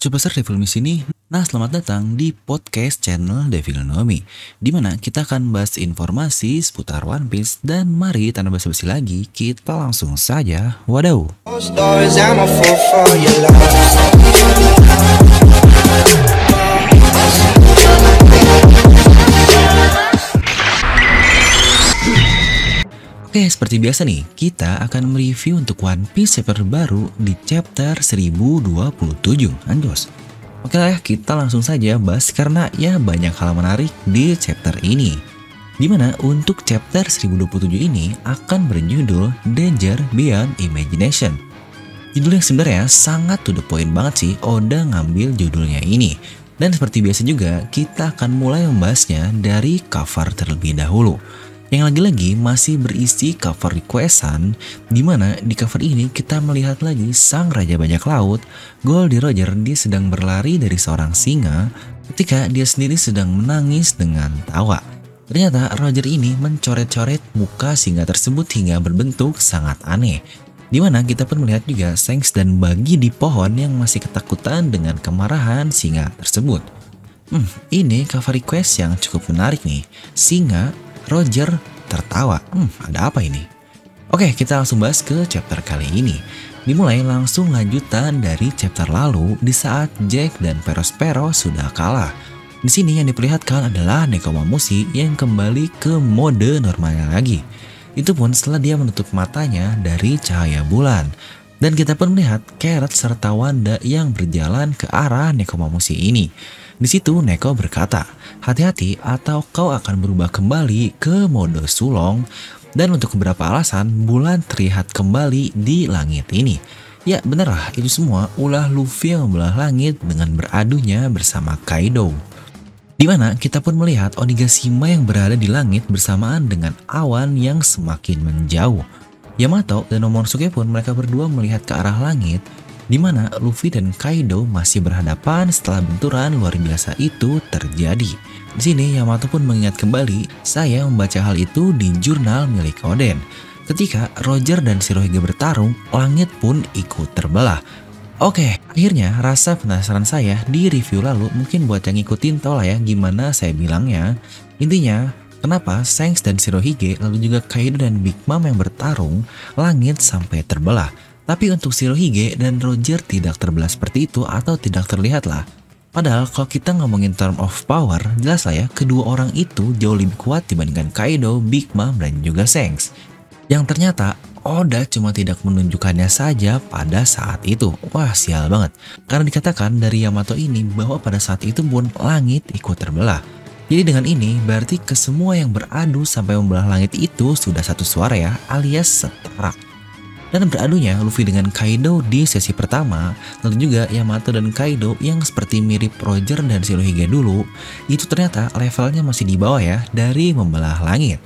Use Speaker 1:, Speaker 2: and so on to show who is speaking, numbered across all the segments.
Speaker 1: Coba search Devil Me sini. Nah, selamat datang di podcast channel Devil Know Me, di mana kita akan bahas informasi seputar One Piece dan mari tanpa basa-basi lagi, kita langsung saja. Wadaw. Oke, seperti biasa nih, kita akan mereview untuk One Piece chapter baru di chapter 1027. Anjos. Oke lah ya, kita langsung saja bahas karena ya banyak hal menarik di chapter ini. Di mana untuk chapter 1027 ini akan berjudul Danger Beyond Imagination. Judul yang sebenarnya sangat to the point banget sih Oda ngambil judulnya ini. Dan seperti biasa juga, kita akan mulai membahasnya dari cover terlebih dahulu yang lagi-lagi masih berisi cover requestan di mana di cover ini kita melihat lagi sang raja bajak laut Goldie Roger dia sedang berlari dari seorang singa ketika dia sendiri sedang menangis dengan tawa. Ternyata Roger ini mencoret-coret muka singa tersebut hingga berbentuk sangat aneh. Di mana kita pun melihat juga Shanks dan Bagi di pohon yang masih ketakutan dengan kemarahan singa tersebut. Hmm, ini cover request yang cukup menarik nih. Singa Roger tertawa. Hmm, ada apa ini? Oke, kita langsung bahas ke chapter kali ini. Dimulai langsung lanjutan dari chapter lalu di saat Jack dan Perospero sudah kalah. Di sini yang diperlihatkan adalah Nekomamushi yang kembali ke mode normalnya lagi. Itu pun setelah dia menutup matanya dari cahaya bulan. Dan kita pun melihat Carrot serta Wanda yang berjalan ke arah Nekomamushi ini. Di situ Neko berkata, hati-hati atau kau akan berubah kembali ke mode sulong dan untuk beberapa alasan bulan terlihat kembali di langit ini. Ya bener lah, itu semua ulah Luffy yang membelah langit dengan beradunya bersama Kaido. Di mana kita pun melihat Onigashima yang berada di langit bersamaan dengan awan yang semakin menjauh. Yamato dan Momonosuke pun mereka berdua melihat ke arah langit di mana Luffy dan Kaido masih berhadapan setelah benturan luar biasa itu terjadi. Di sini Yamato pun mengingat kembali saya membaca hal itu di jurnal milik Oden. Ketika Roger dan Shirohige bertarung, langit pun ikut terbelah. Oke, akhirnya rasa penasaran saya di review lalu mungkin buat yang ngikutin tau lah ya gimana saya bilangnya. Intinya, kenapa Shanks dan Shirohige lalu juga Kaido dan Big Mom yang bertarung, langit sampai terbelah. Tapi untuk Shirohige dan Roger tidak terbelah seperti itu atau tidak terlihat lah. Padahal kalau kita ngomongin term of power, jelas lah ya, kedua orang itu jauh lebih kuat dibandingkan Kaido, Big Mom, dan juga Shanks. Yang ternyata Oda cuma tidak menunjukkannya saja pada saat itu. Wah sial banget. Karena dikatakan dari Yamato ini bahwa pada saat itu pun langit ikut terbelah. Jadi dengan ini berarti kesemua yang beradu sampai membelah langit itu sudah satu suara ya alias setara. Dan beradunya Luffy dengan Kaido di sesi pertama, lalu juga Yamato dan Kaido yang seperti mirip Roger dan Shirohige dulu, itu ternyata levelnya masih di bawah ya dari membelah langit.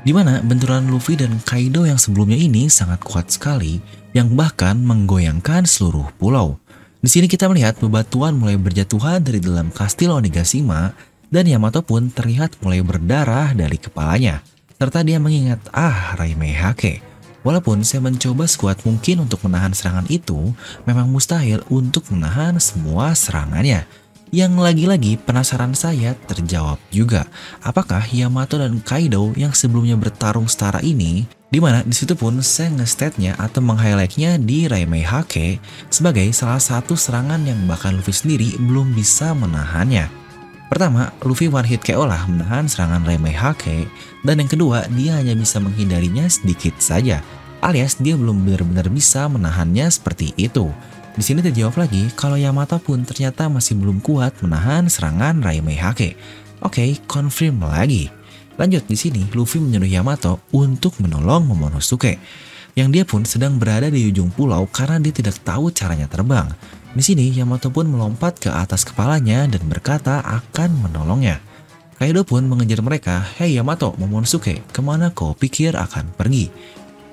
Speaker 1: Di mana benturan Luffy dan Kaido yang sebelumnya ini sangat kuat sekali, yang bahkan menggoyangkan seluruh pulau. Di sini kita melihat bebatuan mulai berjatuhan dari dalam kastil Onigashima, dan Yamato pun terlihat mulai berdarah dari kepalanya. Serta dia mengingat, ah Raimei Hake, Walaupun saya mencoba sekuat mungkin untuk menahan serangan itu, memang mustahil untuk menahan semua serangannya. Yang lagi-lagi penasaran saya terjawab juga, apakah Yamato dan Kaido yang sebelumnya bertarung setara ini, di mana di situ pun saya ngestate-nya atau meng-highlight-nya di Raimei Hake sebagai salah satu serangan yang bahkan Luffy sendiri belum bisa menahannya. Pertama, Luffy one hit KO lah menahan serangan Raimei Hake, dan yang kedua, dia hanya bisa menghindarinya sedikit saja, alias dia belum benar-benar bisa menahannya seperti itu. Di sini terjawab lagi kalau Yamato pun ternyata masih belum kuat menahan serangan Raimei Hake. Oke, confirm lagi. Lanjut di sini, Luffy menyuruh Yamato untuk menolong Momonosuke. Yang dia pun sedang berada di ujung pulau karena dia tidak tahu caranya terbang. Di sini, Yamato pun melompat ke atas kepalanya dan berkata akan menolongnya. Kaido pun mengejar mereka, Hei Yamato, Momonosuke, ke mana kau pikir akan pergi?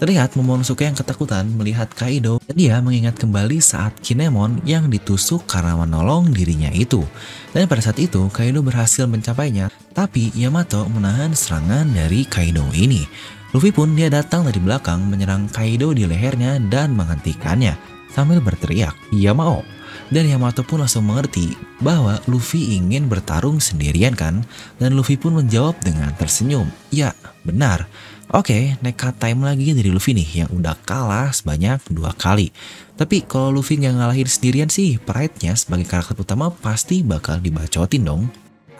Speaker 1: Terlihat Momonosuke yang ketakutan melihat Kaido dan dia mengingat kembali saat Kinemon yang ditusuk karena menolong dirinya itu. Dan pada saat itu Kaido berhasil mencapainya, tapi Yamato menahan serangan dari Kaido ini. Luffy pun dia datang dari belakang menyerang Kaido di lehernya dan menghentikannya sambil berteriak, Yamao. Dan Yamato pun langsung mengerti bahwa Luffy ingin bertarung sendirian kan? Dan Luffy pun menjawab dengan tersenyum. Ya, benar. Oke, nekat time lagi dari Luffy nih yang udah kalah sebanyak dua kali. Tapi kalau Luffy nggak ngalahin sendirian sih, pride-nya sebagai karakter utama pasti bakal dibacotin dong.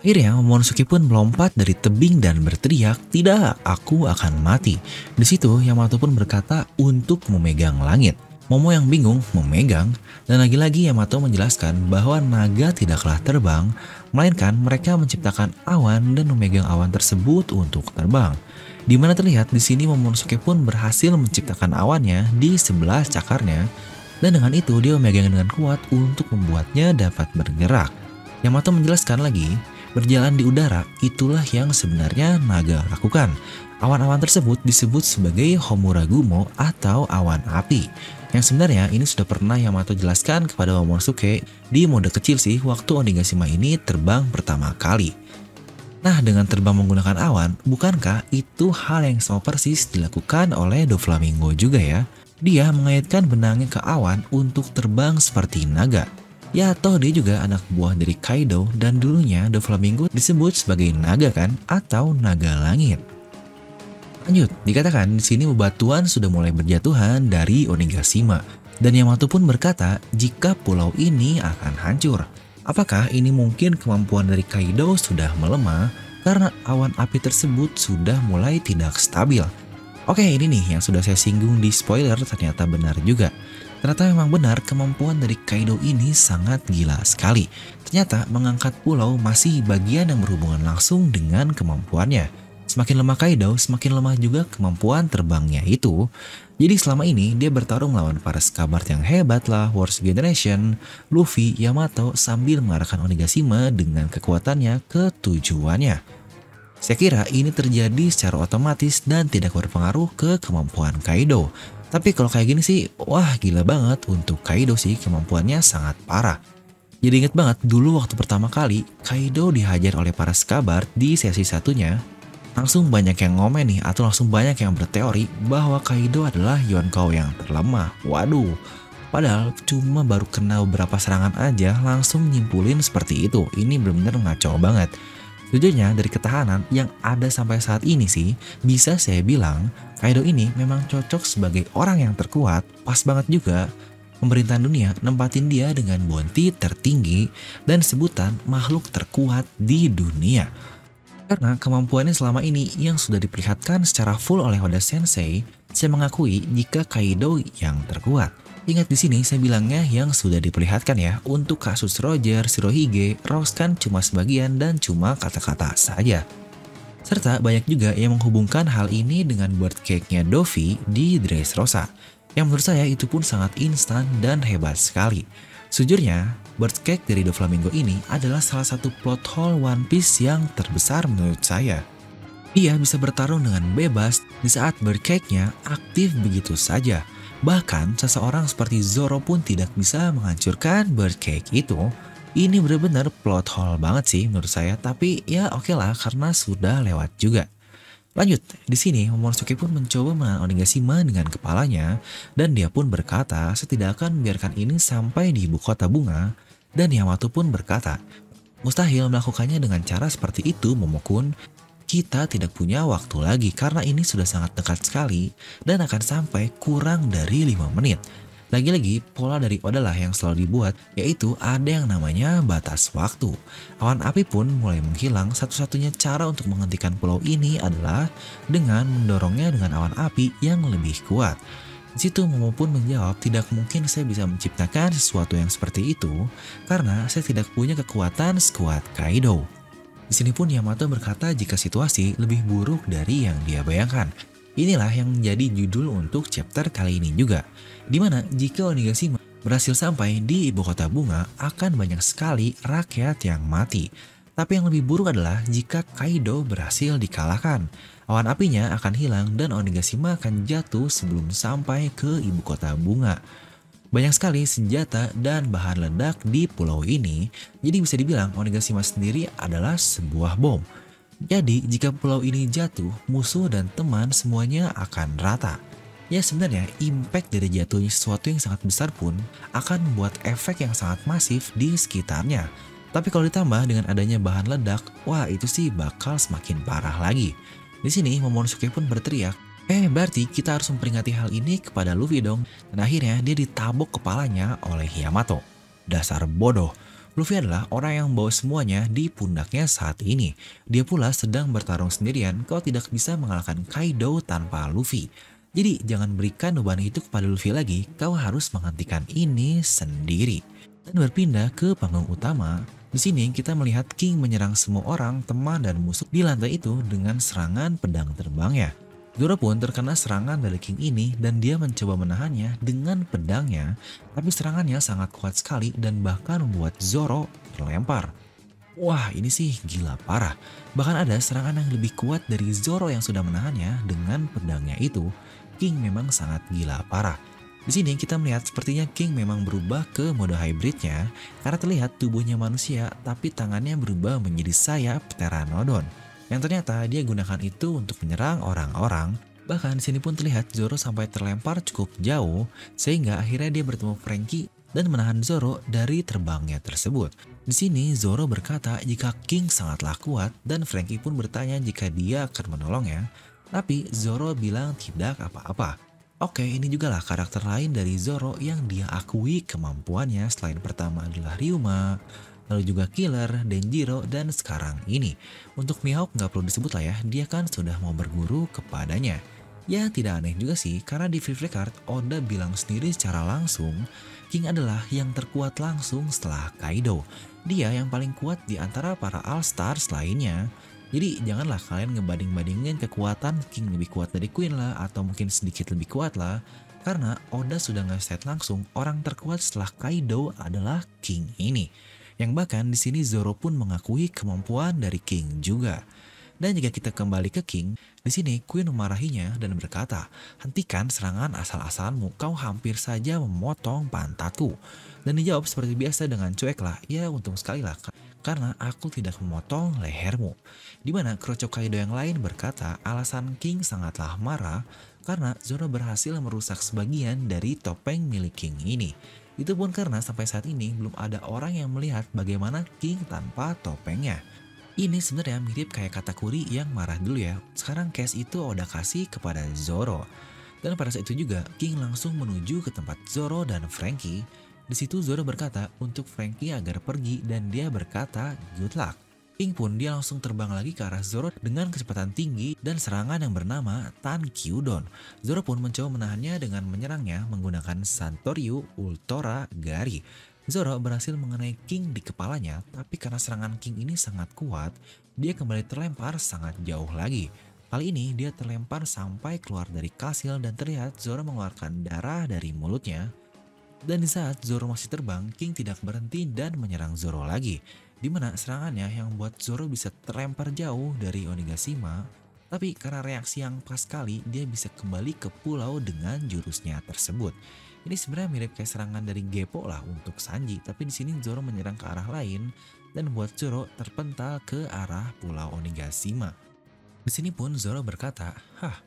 Speaker 1: Akhirnya Momonosuke pun melompat dari tebing dan berteriak, "Tidak, aku akan mati." Di situ Yamato pun berkata untuk memegang langit. Momo yang bingung memegang, dan lagi-lagi Yamato menjelaskan bahwa naga tidaklah terbang, melainkan mereka menciptakan awan dan memegang awan tersebut untuk terbang. Di mana terlihat di sini Momonosuke pun berhasil menciptakan awannya di sebelah cakarnya, dan dengan itu dia memegang dengan kuat untuk membuatnya dapat bergerak. Yamato menjelaskan lagi, berjalan di udara itulah yang sebenarnya naga lakukan. Awan-awan tersebut disebut sebagai Homuragumo atau awan api. Yang sebenarnya ini sudah pernah Yamato jelaskan kepada Momonosuke di mode kecil sih waktu Onigashima ini terbang pertama kali. Nah, dengan terbang menggunakan awan, bukankah itu hal yang sama persis dilakukan oleh Doflamingo juga ya? Dia mengaitkan benangnya ke awan untuk terbang seperti naga. Ya, toh dia juga anak buah dari Kaido dan dulunya Doflamingo disebut sebagai naga kan atau naga langit. Lanjut, dikatakan di sini bebatuan sudah mulai berjatuhan dari Onigashima. Dan Yamato pun berkata jika pulau ini akan hancur. Apakah ini mungkin kemampuan dari Kaido sudah melemah karena awan api tersebut sudah mulai tidak stabil? Oke, ini nih yang sudah saya singgung di spoiler ternyata benar juga. Ternyata memang benar kemampuan dari Kaido ini sangat gila sekali. Ternyata mengangkat pulau masih bagian yang berhubungan langsung dengan kemampuannya. Semakin lemah Kaido, semakin lemah juga kemampuan terbangnya itu. Jadi selama ini dia bertarung melawan para skabart yang hebat lah, Wars Generation, Luffy, Yamato sambil mengarahkan Onigashima dengan kekuatannya ke tujuannya. Saya kira ini terjadi secara otomatis dan tidak berpengaruh ke kemampuan Kaido. Tapi kalau kayak gini sih, wah gila banget untuk Kaido sih kemampuannya sangat parah. Jadi inget banget dulu waktu pertama kali Kaido dihajar oleh para skabart di sesi satunya langsung banyak yang ngomen nih atau langsung banyak yang berteori bahwa Kaido adalah Yonkou yang terlemah. Waduh, padahal cuma baru kena beberapa serangan aja langsung nyimpulin seperti itu. Ini benar-benar ngaco banget. Jujurnya dari ketahanan yang ada sampai saat ini sih, bisa saya bilang Kaido ini memang cocok sebagai orang yang terkuat, pas banget juga pemerintahan dunia nempatin dia dengan bounty tertinggi dan sebutan makhluk terkuat di dunia. Karena kemampuannya selama ini yang sudah diperlihatkan secara full oleh Oda Sensei, saya mengakui jika Kaido yang terkuat. Ingat di sini saya bilangnya yang sudah diperlihatkan ya, untuk kasus Roger, Shirohige, Rose kan cuma sebagian dan cuma kata-kata saja. Serta banyak juga yang menghubungkan hal ini dengan bird cake-nya Dovi di Dressrosa, yang menurut saya itu pun sangat instan dan hebat sekali. Sejujurnya, Bird Cake dari Doflamingo ini adalah salah satu plot hole One Piece yang terbesar menurut saya. Ia bisa bertarung dengan bebas di saat Bird Cake-nya aktif begitu saja. Bahkan seseorang seperti Zoro pun tidak bisa menghancurkan Bird Cake itu. Ini benar-benar plot hole banget sih menurut saya, tapi ya oke okay lah karena sudah lewat juga. Lanjut, di sini Momonosuke pun mencoba menahan Onigashima dengan kepalanya dan dia pun berkata saya tidak akan membiarkan ini sampai di ibu kota bunga dan Yamato pun berkata mustahil melakukannya dengan cara seperti itu Momokun kita tidak punya waktu lagi karena ini sudah sangat dekat sekali dan akan sampai kurang dari 5 menit. Lagi-lagi, pola dari Oda lah yang selalu dibuat, yaitu ada yang namanya batas waktu. Awan api pun mulai menghilang, satu-satunya cara untuk menghentikan pulau ini adalah dengan mendorongnya dengan awan api yang lebih kuat. Situ Momo pun menjawab, tidak mungkin saya bisa menciptakan sesuatu yang seperti itu, karena saya tidak punya kekuatan sekuat Kaido. Di sini pun Yamato berkata jika situasi lebih buruk dari yang dia bayangkan. Inilah yang menjadi judul untuk chapter kali ini juga, di mana jika Onigashima berhasil sampai di ibu kota bunga akan banyak sekali rakyat yang mati. Tapi yang lebih buruk adalah jika Kaido berhasil dikalahkan. Awan apinya akan hilang dan Onigashima akan jatuh sebelum sampai ke ibu kota bunga. Banyak sekali senjata dan bahan ledak di pulau ini, jadi bisa dibilang Onigashima sendiri adalah sebuah bom. Jadi, jika pulau ini jatuh, musuh dan teman semuanya akan rata. Ya sebenarnya impact dari jatuhnya sesuatu yang sangat besar pun akan membuat efek yang sangat masif di sekitarnya. Tapi kalau ditambah dengan adanya bahan ledak, wah itu sih bakal semakin parah lagi. Di sini Momonosuke pun berteriak, eh berarti kita harus memperingati hal ini kepada Luffy dong. Dan akhirnya dia ditabok kepalanya oleh Yamato. Dasar bodoh. Luffy adalah orang yang membawa semuanya di pundaknya saat ini. Dia pula sedang bertarung sendirian kalau tidak bisa mengalahkan Kaido tanpa Luffy. Jadi jangan berikan beban itu kepada Luffy lagi, kau harus menghentikan ini sendiri. Dan berpindah ke panggung utama, di sini kita melihat King menyerang semua orang, teman dan musuh di lantai itu dengan serangan pedang terbangnya. Zoro pun terkena serangan dari King ini dan dia mencoba menahannya dengan pedangnya, tapi serangannya sangat kuat sekali dan bahkan membuat Zoro terlempar. Wah ini sih gila parah. Bahkan ada serangan yang lebih kuat dari Zoro yang sudah menahannya dengan pedangnya itu. King memang sangat gila parah. Di sini kita melihat sepertinya King memang berubah ke mode hybridnya karena terlihat tubuhnya manusia tapi tangannya berubah menjadi sayap Pteranodon. Yang ternyata dia gunakan itu untuk menyerang orang-orang. Bahkan di sini pun terlihat Zoro sampai terlempar cukup jauh sehingga akhirnya dia bertemu Frankie dan menahan Zoro dari terbangnya tersebut. Di sini Zoro berkata jika King sangatlah kuat dan Frankie pun bertanya jika dia akan menolongnya. Tapi Zoro bilang tidak apa-apa. Oke, ini juga lah karakter lain dari Zoro yang dia akui kemampuannya selain pertama adalah Ryuma, lalu juga Killer, Denjiro, dan sekarang ini. Untuk Mihawk nggak perlu disebut lah ya, dia kan sudah mau berguru kepadanya. Ya tidak aneh juga sih, karena di Free Card Oda bilang sendiri secara langsung, King adalah yang terkuat langsung setelah Kaido. Dia yang paling kuat di antara para All Stars lainnya. Jadi janganlah kalian ngebanding-bandingin kekuatan King lebih kuat dari Queen lah atau mungkin sedikit lebih kuat lah. Karena Oda sudah nge-set langsung orang terkuat setelah Kaido adalah King ini. Yang bahkan di sini Zoro pun mengakui kemampuan dari King juga. Dan jika kita kembali ke King, di sini Queen memarahinya dan berkata, hentikan serangan asal-asalanmu, kau hampir saja memotong pantatku. Dan dijawab seperti biasa dengan cuek lah, ya untung sekali lah, karena aku tidak memotong lehermu. Di mana Kroco Kaido yang lain berkata alasan King sangatlah marah karena Zoro berhasil merusak sebagian dari topeng milik King ini. Itu pun karena sampai saat ini belum ada orang yang melihat bagaimana King tanpa topengnya. Ini sebenarnya mirip kayak kata Kuri yang marah dulu ya. Sekarang case itu Oda kasih kepada Zoro. Dan pada saat itu juga King langsung menuju ke tempat Zoro dan Frankie. Di situ Zoro berkata untuk Frankie agar pergi dan dia berkata good luck. King pun dia langsung terbang lagi ke arah Zoro dengan kecepatan tinggi dan serangan yang bernama Tan Kyudon. Zoro pun mencoba menahannya dengan menyerangnya menggunakan Santoryu Ultora Gari. Zoro berhasil mengenai King di kepalanya, tapi karena serangan King ini sangat kuat, dia kembali terlempar sangat jauh lagi. Kali ini dia terlempar sampai keluar dari kastil dan terlihat Zoro mengeluarkan darah dari mulutnya. Dan di saat Zoro masih terbang, King tidak berhenti dan menyerang Zoro lagi. Di mana serangannya yang membuat Zoro bisa terlempar jauh dari Onigashima, tapi karena reaksi yang pas sekali, dia bisa kembali ke pulau dengan jurusnya tersebut. Ini sebenarnya mirip kayak serangan dari Geppo lah untuk Sanji, tapi di sini Zoro menyerang ke arah lain dan membuat Zoro terpental ke arah Pulau Onigashima. Di sini pun Zoro berkata, "Hah,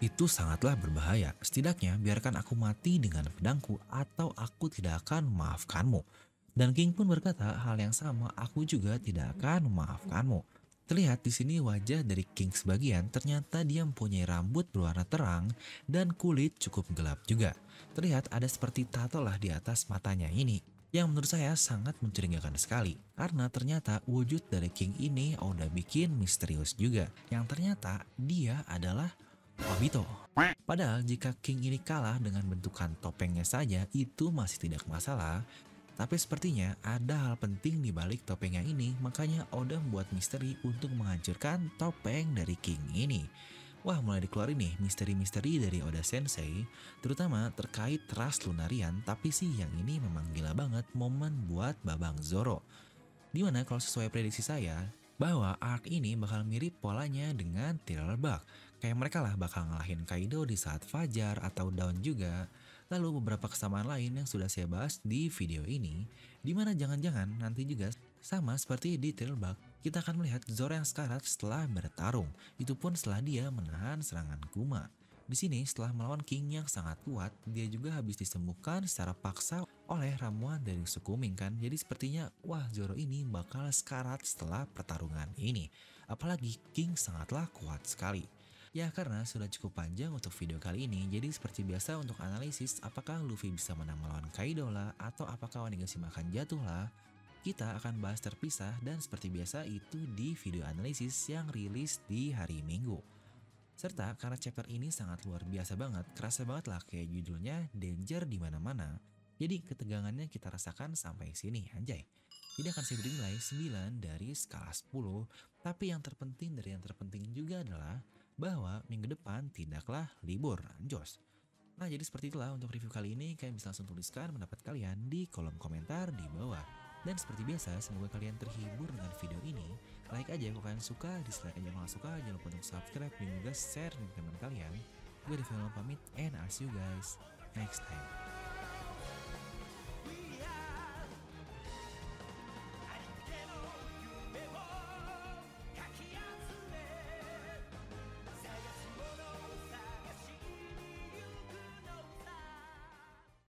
Speaker 1: itu sangatlah berbahaya. Setidaknya biarkan aku mati dengan pedangku atau aku tidak akan memaafkanmu." Dan King pun berkata hal yang sama, "Aku juga tidak akan memaafkanmu." Terlihat di sini wajah dari King sebagian ternyata dia mempunyai rambut berwarna terang dan kulit cukup gelap juga. Terlihat ada seperti tato lah di atas matanya ini yang menurut saya sangat mencurigakan sekali karena ternyata wujud dari King ini udah bikin misterius juga yang ternyata dia adalah Obito. Padahal jika King ini kalah dengan bentukan topengnya saja itu masih tidak masalah tapi sepertinya ada hal penting di balik topengnya ini, makanya Oda membuat misteri untuk menghancurkan topeng dari King ini. Wah mulai dikeluarin nih misteri-misteri dari Oda Sensei, terutama terkait ras Lunarian, tapi sih yang ini memang gila banget momen buat Babang Zoro. Di mana kalau sesuai prediksi saya, bahwa arc ini bakal mirip polanya dengan Thriller Bark. Kayak mereka lah bakal ngalahin Kaido di saat Fajar atau Dawn juga. Lalu beberapa kesamaan lain yang sudah saya bahas di video ini, di mana jangan-jangan nanti juga sama seperti di Trailback, kita akan melihat Zoro yang sekarat setelah bertarung, itu pun setelah dia menahan serangan Kuma. Di sini setelah melawan King yang sangat kuat, dia juga habis disembuhkan secara paksa oleh ramuan dari suku Ming kan. Jadi sepertinya wah Zoro ini bakal sekarat setelah pertarungan ini. Apalagi King sangatlah kuat sekali. Ya karena sudah cukup panjang untuk video kali ini, jadi seperti biasa untuk analisis apakah Luffy bisa menang melawan Kaido lah, atau apakah Onigashima akan jatuh lah, kita akan bahas terpisah dan seperti biasa itu di video analisis yang rilis di hari Minggu. Serta karena chapter ini sangat luar biasa banget, kerasa banget lah kayak judulnya danger di mana-mana. Jadi ketegangannya kita rasakan sampai sini anjay. Jadi akan saya beri nilai 9 dari skala 10, tapi yang terpenting dari yang terpenting juga adalah bahwa minggu depan tidaklah libur anjos. Nah jadi seperti itulah untuk review kali ini, kalian bisa langsung tuliskan pendapat kalian di kolom komentar di bawah. Dan seperti biasa, semoga kalian terhibur dengan video ini. Like aja kalau kalian suka, dislike aja kalau suka. Jangan lupa untuk subscribe dan juga share dengan teman kalian. Gue Devil pamit, and I'll see you guys next time.